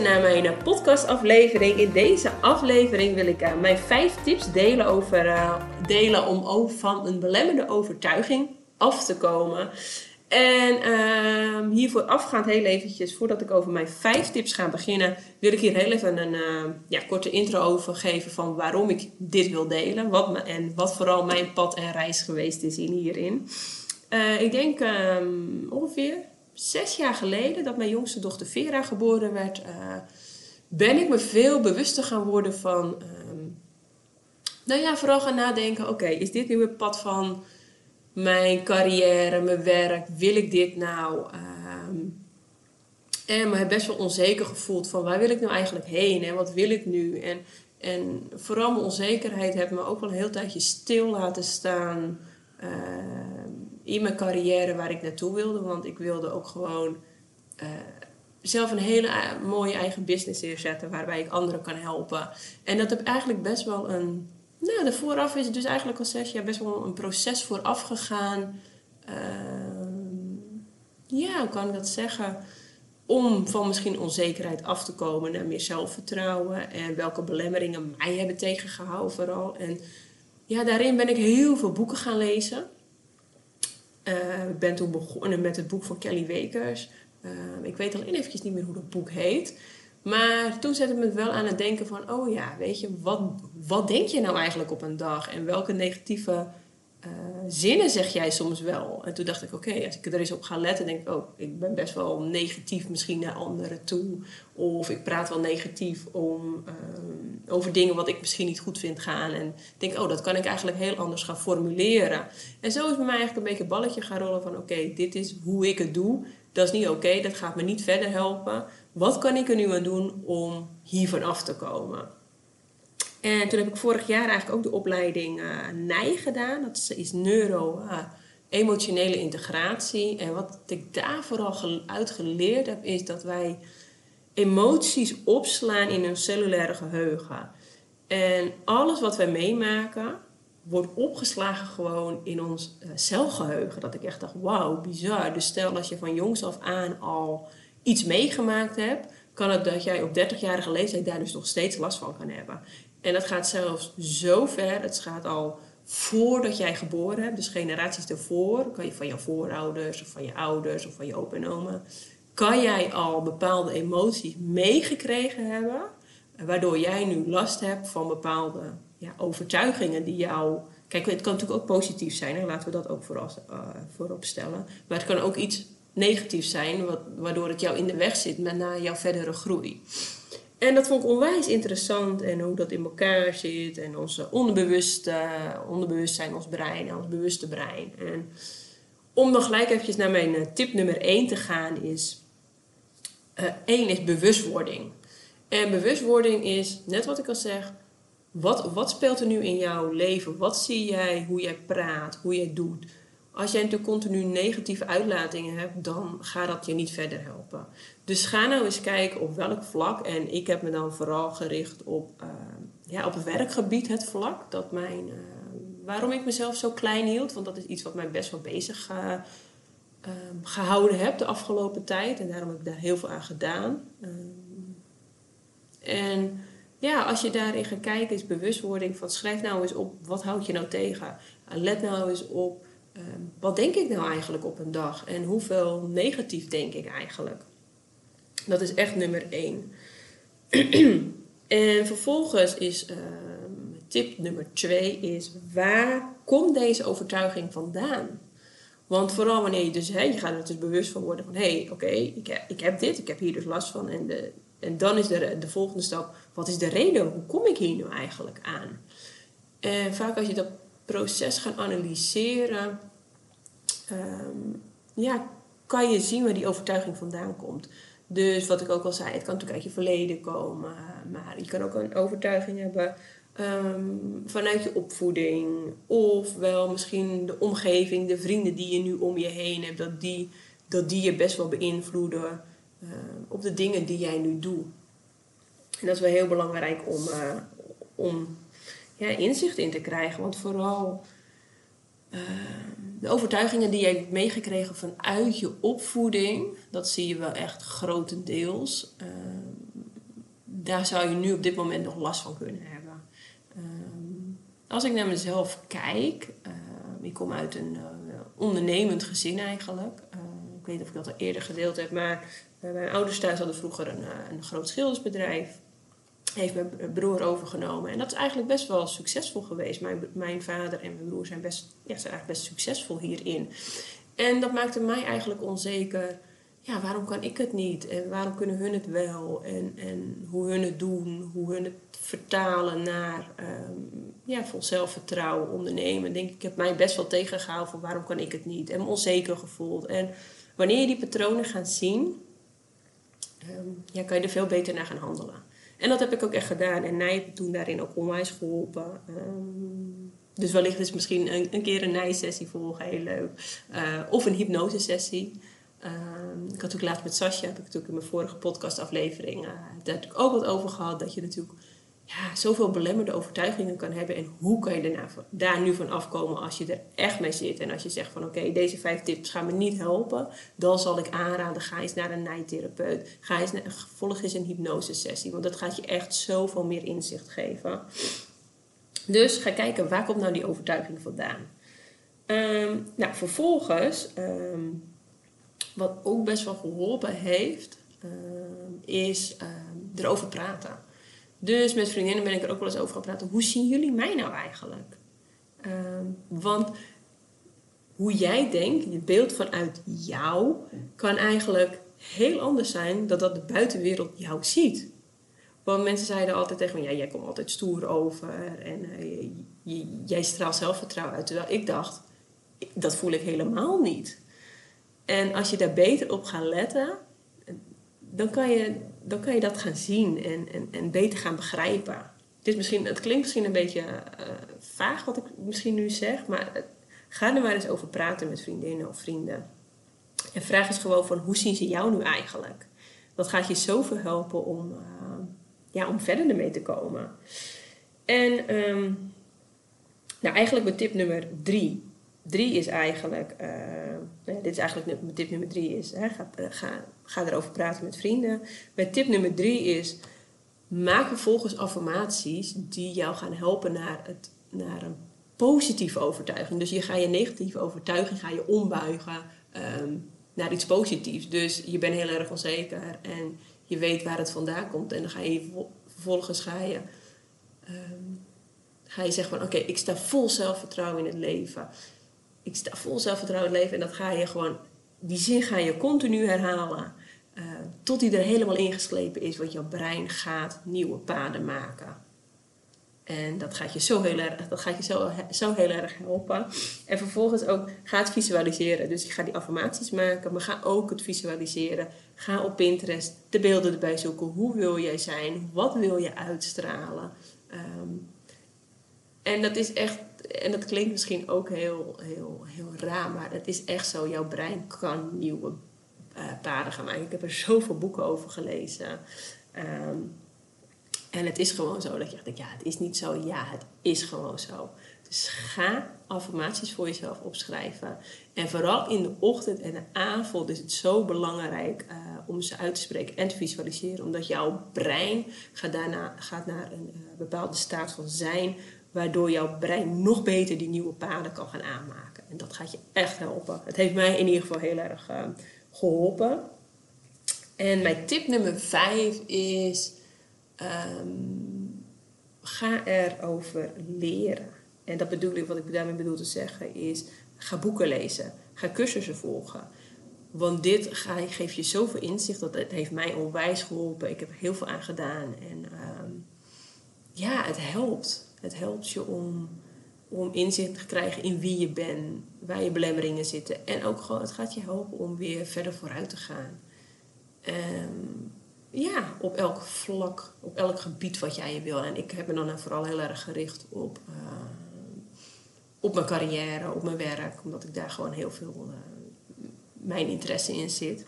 naar mijn podcastaflevering. In deze aflevering wil ik uh, mijn vijf tips delen, over, uh, delen om van een belemmerende overtuiging af te komen. En uh, hiervoor afgaand heel eventjes, voordat ik over mijn vijf tips ga beginnen, wil ik hier heel even een ja, korte intro over geven van waarom ik dit wil delen. Wat en wat vooral mijn pad en reis geweest is in hierin. Ik denk um, ongeveer zes jaar geleden dat mijn jongste dochter Vera geboren werd, uh, ben ik me veel bewuster gaan worden van, um, nou ja, vooral gaan nadenken, oké, is dit nu het pad van mijn carrière, mijn werk, wil ik dit nou? Um, en me heb best wel onzeker gevoeld van waar wil ik nou eigenlijk heen en wat wil ik nu? En, en vooral mijn onzekerheid heeft me ook wel een heel tijdje stil laten staan uh, in mijn carrière waar ik naartoe wilde. Want ik wilde ook gewoon uh, zelf een hele mooie eigen business neerzetten waarbij ik anderen kan helpen. En dat heb eigenlijk best wel een nou, de vooraf is dus eigenlijk al zes jaar best wel een proces vooraf gegaan. Uh, ja, hoe kan ik dat zeggen? Om van misschien onzekerheid af te komen naar meer zelfvertrouwen. En welke belemmeringen mij hebben tegengehouden vooral. En ja, daarin ben ik heel veel boeken gaan lezen. Ik ben toen begonnen met het boek van Kelly Wekers. Uh, ik weet alleen eventjes niet meer hoe dat boek heet. Maar toen zette het me wel aan het denken van, oh ja, weet je, wat, wat denk je nou eigenlijk op een dag? En welke negatieve uh, zinnen zeg jij soms wel? En toen dacht ik, oké, als ik er eens op ga letten, denk ik, oh, ik ben best wel negatief misschien naar anderen toe. Of ik praat wel negatief om, um, over dingen wat ik misschien niet goed vind gaan. En denk, oh, dat kan ik eigenlijk heel anders gaan formuleren. En zo is bij mij eigenlijk een beetje een balletje gaan rollen van, oké, dit is hoe ik het doe. Dat is niet oké, dat gaat me niet verder helpen wat kan ik er nu aan doen om hiervan af te komen? En toen heb ik vorig jaar eigenlijk ook de opleiding uh, NIJ gedaan. Dat is neuro-emotionele uh, integratie. En wat ik daar vooral uit geleerd heb, is dat wij emoties opslaan in een cellulaire geheugen. En alles wat wij meemaken, wordt opgeslagen gewoon in ons uh, celgeheugen. Dat ik echt dacht, wauw, bizar. Dus stel als je van jongs af aan al iets meegemaakt hebt, kan het dat jij op 30-jarige leeftijd daar dus nog steeds last van kan hebben. En dat gaat zelfs zo ver, het gaat al voordat jij geboren hebt, dus generaties ervoor, kan je van je voorouders of van je ouders of van je opa en oma, kan jij al bepaalde emoties meegekregen hebben, waardoor jij nu last hebt van bepaalde ja, overtuigingen die jou. Kijk, het kan natuurlijk ook positief zijn, hè? laten we dat ook voorop, uh, stellen. Maar het kan ook iets negatief zijn, wat, waardoor het jou in de weg zit met naar jouw verdere groei. En dat vond ik onwijs interessant en hoe dat in elkaar zit en onze onderbewuste, onderbewustzijn, ons brein en ons bewuste brein. En om dan gelijk eventjes naar mijn eh, tip nummer 1 te gaan is, uh, één is bewustwording. En bewustwording is, net wat ik al zeg, wat, wat speelt er nu in jouw leven? Wat zie jij, hoe jij praat, hoe jij doet? Als jij natuurlijk continu negatieve uitlatingen hebt, dan gaat dat je niet verder helpen. Dus ga nou eens kijken op welk vlak. En ik heb me dan vooral gericht op, uh, ja, op het werkgebied, het vlak. Dat mijn, uh, waarom ik mezelf zo klein hield, want dat is iets wat mij best wel bezig uh, gehouden heb de afgelopen tijd. En daarom heb ik daar heel veel aan gedaan. Ehm, en ja, als je daarin gaat kijken, is bewustwording van schrijf nou eens op, wat houd je nou tegen? Let nou eens op Ehm, wat denk ik nou eigenlijk op een dag en hoeveel negatief denk ik eigenlijk? Dat is echt nummer één. en vervolgens is uh, tip nummer twee is waar komt deze overtuiging vandaan? Want vooral wanneer je dus, hè, je gaat er dus bewust van worden van hé, hey, oké, ik, heb, ik heb dit, ik heb hier dus last van. En, de, en dan is de, de volgende stap, wat is de reden? Hoe kom ik hier nu eigenlijk aan? En vaak als je dat proces gaan analyseren, um, ja, kan je zien waar die overtuiging vandaan komt. Dus wat ik ook al zei, het kan natuurlijk uit je verleden komen, maar je kan ook een overtuiging hebben um, vanuit je opvoeding, of wel misschien de omgeving, de vrienden die je nu om je heen hebt, dat die, dat die je best wel beïnvloeden uh, op de dingen die jij nu doet. En dat is wel heel belangrijk om, uh, om ja, inzicht in te krijgen, want vooral uh, de overtuigingen die je hebt meegekregen vanuit je opvoeding, dat zie je wel echt grotendeels. Uh, daar zou je nu op dit moment nog last van kunnen hebben. Ehm, als ik naar mezelf kijk, ik kom uit een uh, ondernemend gezin eigenlijk. Ik weet niet of ik dat al eerder gedeeld heb, maar mijn ouders thuis hadden vroeger een, een groot schildersbedrijf heeft mijn broer overgenomen. En dat is eigenlijk best wel succesvol geweest. Mijn, mijn vader en mijn broer zijn, best, ja, zijn eigenlijk best succesvol hierin. En dat maakte mij eigenlijk onzeker. Ja, waarom kan ik het niet? En waarom kunnen hun het wel? En, en hoe hun het doen, hoe hun het vertalen naar um, ja, vol zelfvertrouwen, ondernemen. Denk ik, heb mij best wel tegengehaald van waarom kan ik het niet? En me onzeker gevoeld. En wanneer je die patronen gaat zien, um, ja, kan je er veel beter naar gaan handelen. En dat heb ik ook echt gedaan. En Nij heeft toen daarin ook onwijs geholpen. Um, dus wellicht is misschien een, een keer een Nij-sessie volgen heel leuk. Uh, of een hypnosesessie. Um, ik had ook laatst met Sascha, heb ik natuurlijk in mijn vorige podcastaflevering, uh, daar heb ik ook wat over gehad. Dat je natuurlijk ja, zoveel belemmerde overtuigingen kan hebben. En hoe kan je daarna, daar nu van afkomen als je er echt mee zit. En als je zegt van oké, deze vijf tips gaan me niet helpen. Dan zal ik aanraden, ga eens naar een nijtherapeut. Ga eens naar, volg eens een hypnosesessie. Want dat gaat je echt zoveel meer inzicht geven. Dus ga kijken, waar komt nou die overtuiging vandaan? Um, nou, vervolgens, um, wat ook best wel geholpen heeft, um, is erover praten. Dus met vriendinnen ben ik er ook wel eens over gaan praten. Hoe zien jullie mij nou eigenlijk? Ehm, want hoe jij denkt, je beeld vanuit jou, kan eigenlijk heel anders zijn dan dat de buitenwereld jou ziet. Want mensen zeiden altijd tegen me, ja, jij komt altijd stoer over en uh, jij straalt zelfvertrouwen uit. Terwijl ik dacht, dat voel ik helemaal niet. En als je daar beter op gaat letten, dan kan je, dan kan je dat gaan zien en, en, en beter gaan begrijpen. Dit misschien, het klinkt misschien een beetje uh, vaag wat ik misschien nu zeg, maar ga er maar eens over praten met vriendinnen of vrienden. En vraag eens gewoon van hoe zien ze jou nu eigenlijk? Dat gaat je zoveel helpen om, uh, ja, om verder ermee te komen. En um, nou, eigenlijk met tip nummer drie. Drie is eigenlijk, uh, dit is eigenlijk tip nummer drie is, hè, ga, ga Ga erover praten met vrienden. Bij tip nummer drie is: maak vervolgens affirmaties die jou gaan helpen naar, het, naar een positieve overtuiging. Dus je gaat je negatieve overtuiging ga je ombuigen ehm, naar iets positiefs. Dus je bent heel erg onzeker en je weet waar het vandaan komt. En dan ga je vervolgens ga je, um, ga je zeggen van oké, ik sta vol zelfvertrouwen in het leven. Ik sta vol zelfvertrouwen leven en dat ga je gewoon, die zin ga je continu herhalen. Uh, tot die er helemaal ingeslepen is, want jouw brein gaat nieuwe paden maken. En dat gaat je zo heel erg, dat gaat je zo, zo heel erg helpen. En vervolgens ook ga het visualiseren. Dus ik ga die affirmaties maken, maar ga ook het visualiseren. Ga op Pinterest de beelden erbij zoeken. Hoe wil jij zijn? Wat wil je uitstralen? Um, en dat is echt, en dat klinkt misschien ook heel, heel, heel raar, maar het is echt zo. Jouw brein kan nieuwe uh, paden gaan maken. Ik heb er zoveel boeken over gelezen. Ehm, en het is gewoon zo dat je denkt, ja, het is niet zo. Ja, het is gewoon zo. Dus ga affirmaties voor jezelf opschrijven. En vooral in de ochtend en de avond is het zo belangrijk uh, om ze uit te spreken en te visualiseren. Omdat jouw brein gaat daarna gaat naar een uh, bepaalde staat van zijn. Waardoor jouw brein nog beter die nieuwe paden kan gaan aanmaken. En dat gaat je echt helpen. Het heeft mij in ieder geval heel erg uh, geholpen. En mijn tip nummer vijf is: um, ga erover leren. En dat bedoel ik, wat ik daarmee bedoel te zeggen, is: ga boeken lezen, ga cursussen volgen. Want dit geeft je zoveel inzicht, dat het heeft mij onwijs geholpen. Ik heb er heel veel aan gedaan. En um, ja, het helpt. Het helpt je om om inzicht te krijgen in wie je bent, waar je belemmeringen zitten. En ook gewoon, het gaat je helpen om weer verder vooruit te gaan. Um, ja, op elk vlak, op elk gebied wat jij je wil. En ik heb me dan vooral heel erg gericht op, uh, op mijn carrière, op mijn werk, omdat ik daar gewoon heel veel uh, mijn interesse in zit.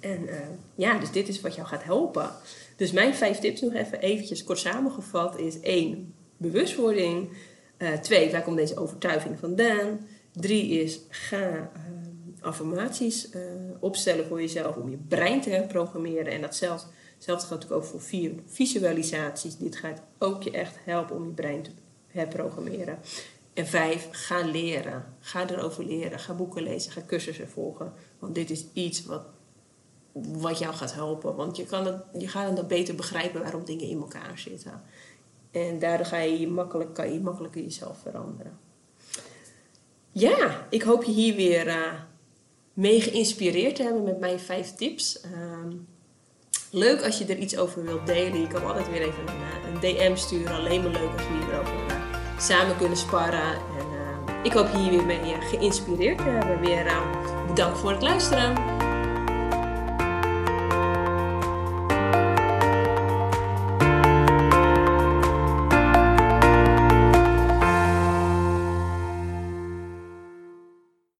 En uh, ja, dus dit is wat jou gaat helpen. Dus mijn vijf tips nog even eventjes kort samengevat is één, bewustwording. Uh, twee, waar komt deze overtuiging vandaan? Drie is, ga uh, affirmaties uh, opstellen voor jezelf om je brein te herprogrammeren. En dat zelfs natuurlijk ook voor vier visualisaties. Dit gaat ook je echt helpen om je brein te herprogrammeren. En vijf, ga leren. Ga erover leren. Ga boeken lezen. Ga cursussen volgen. Want dit is iets wat, wat jou gaat helpen. Want je, kan het, je gaat dan beter begrijpen waarom dingen in elkaar zitten. En daardoor ga je makkelijk, kan je makkelijker jezelf veranderen. Ja, ik hoop je hier weer uh, mee geïnspireerd te hebben met mijn vijf tips. Uh, leuk als je er iets over wilt delen. Je kan altijd weer even een, eh, DM sturen. Alleen maar leuk als we hierover uh, samen kunnen sparren. En ik hoop je hier weer mee geïnspireerd te hebben. Weer bedankt voor het luisteren.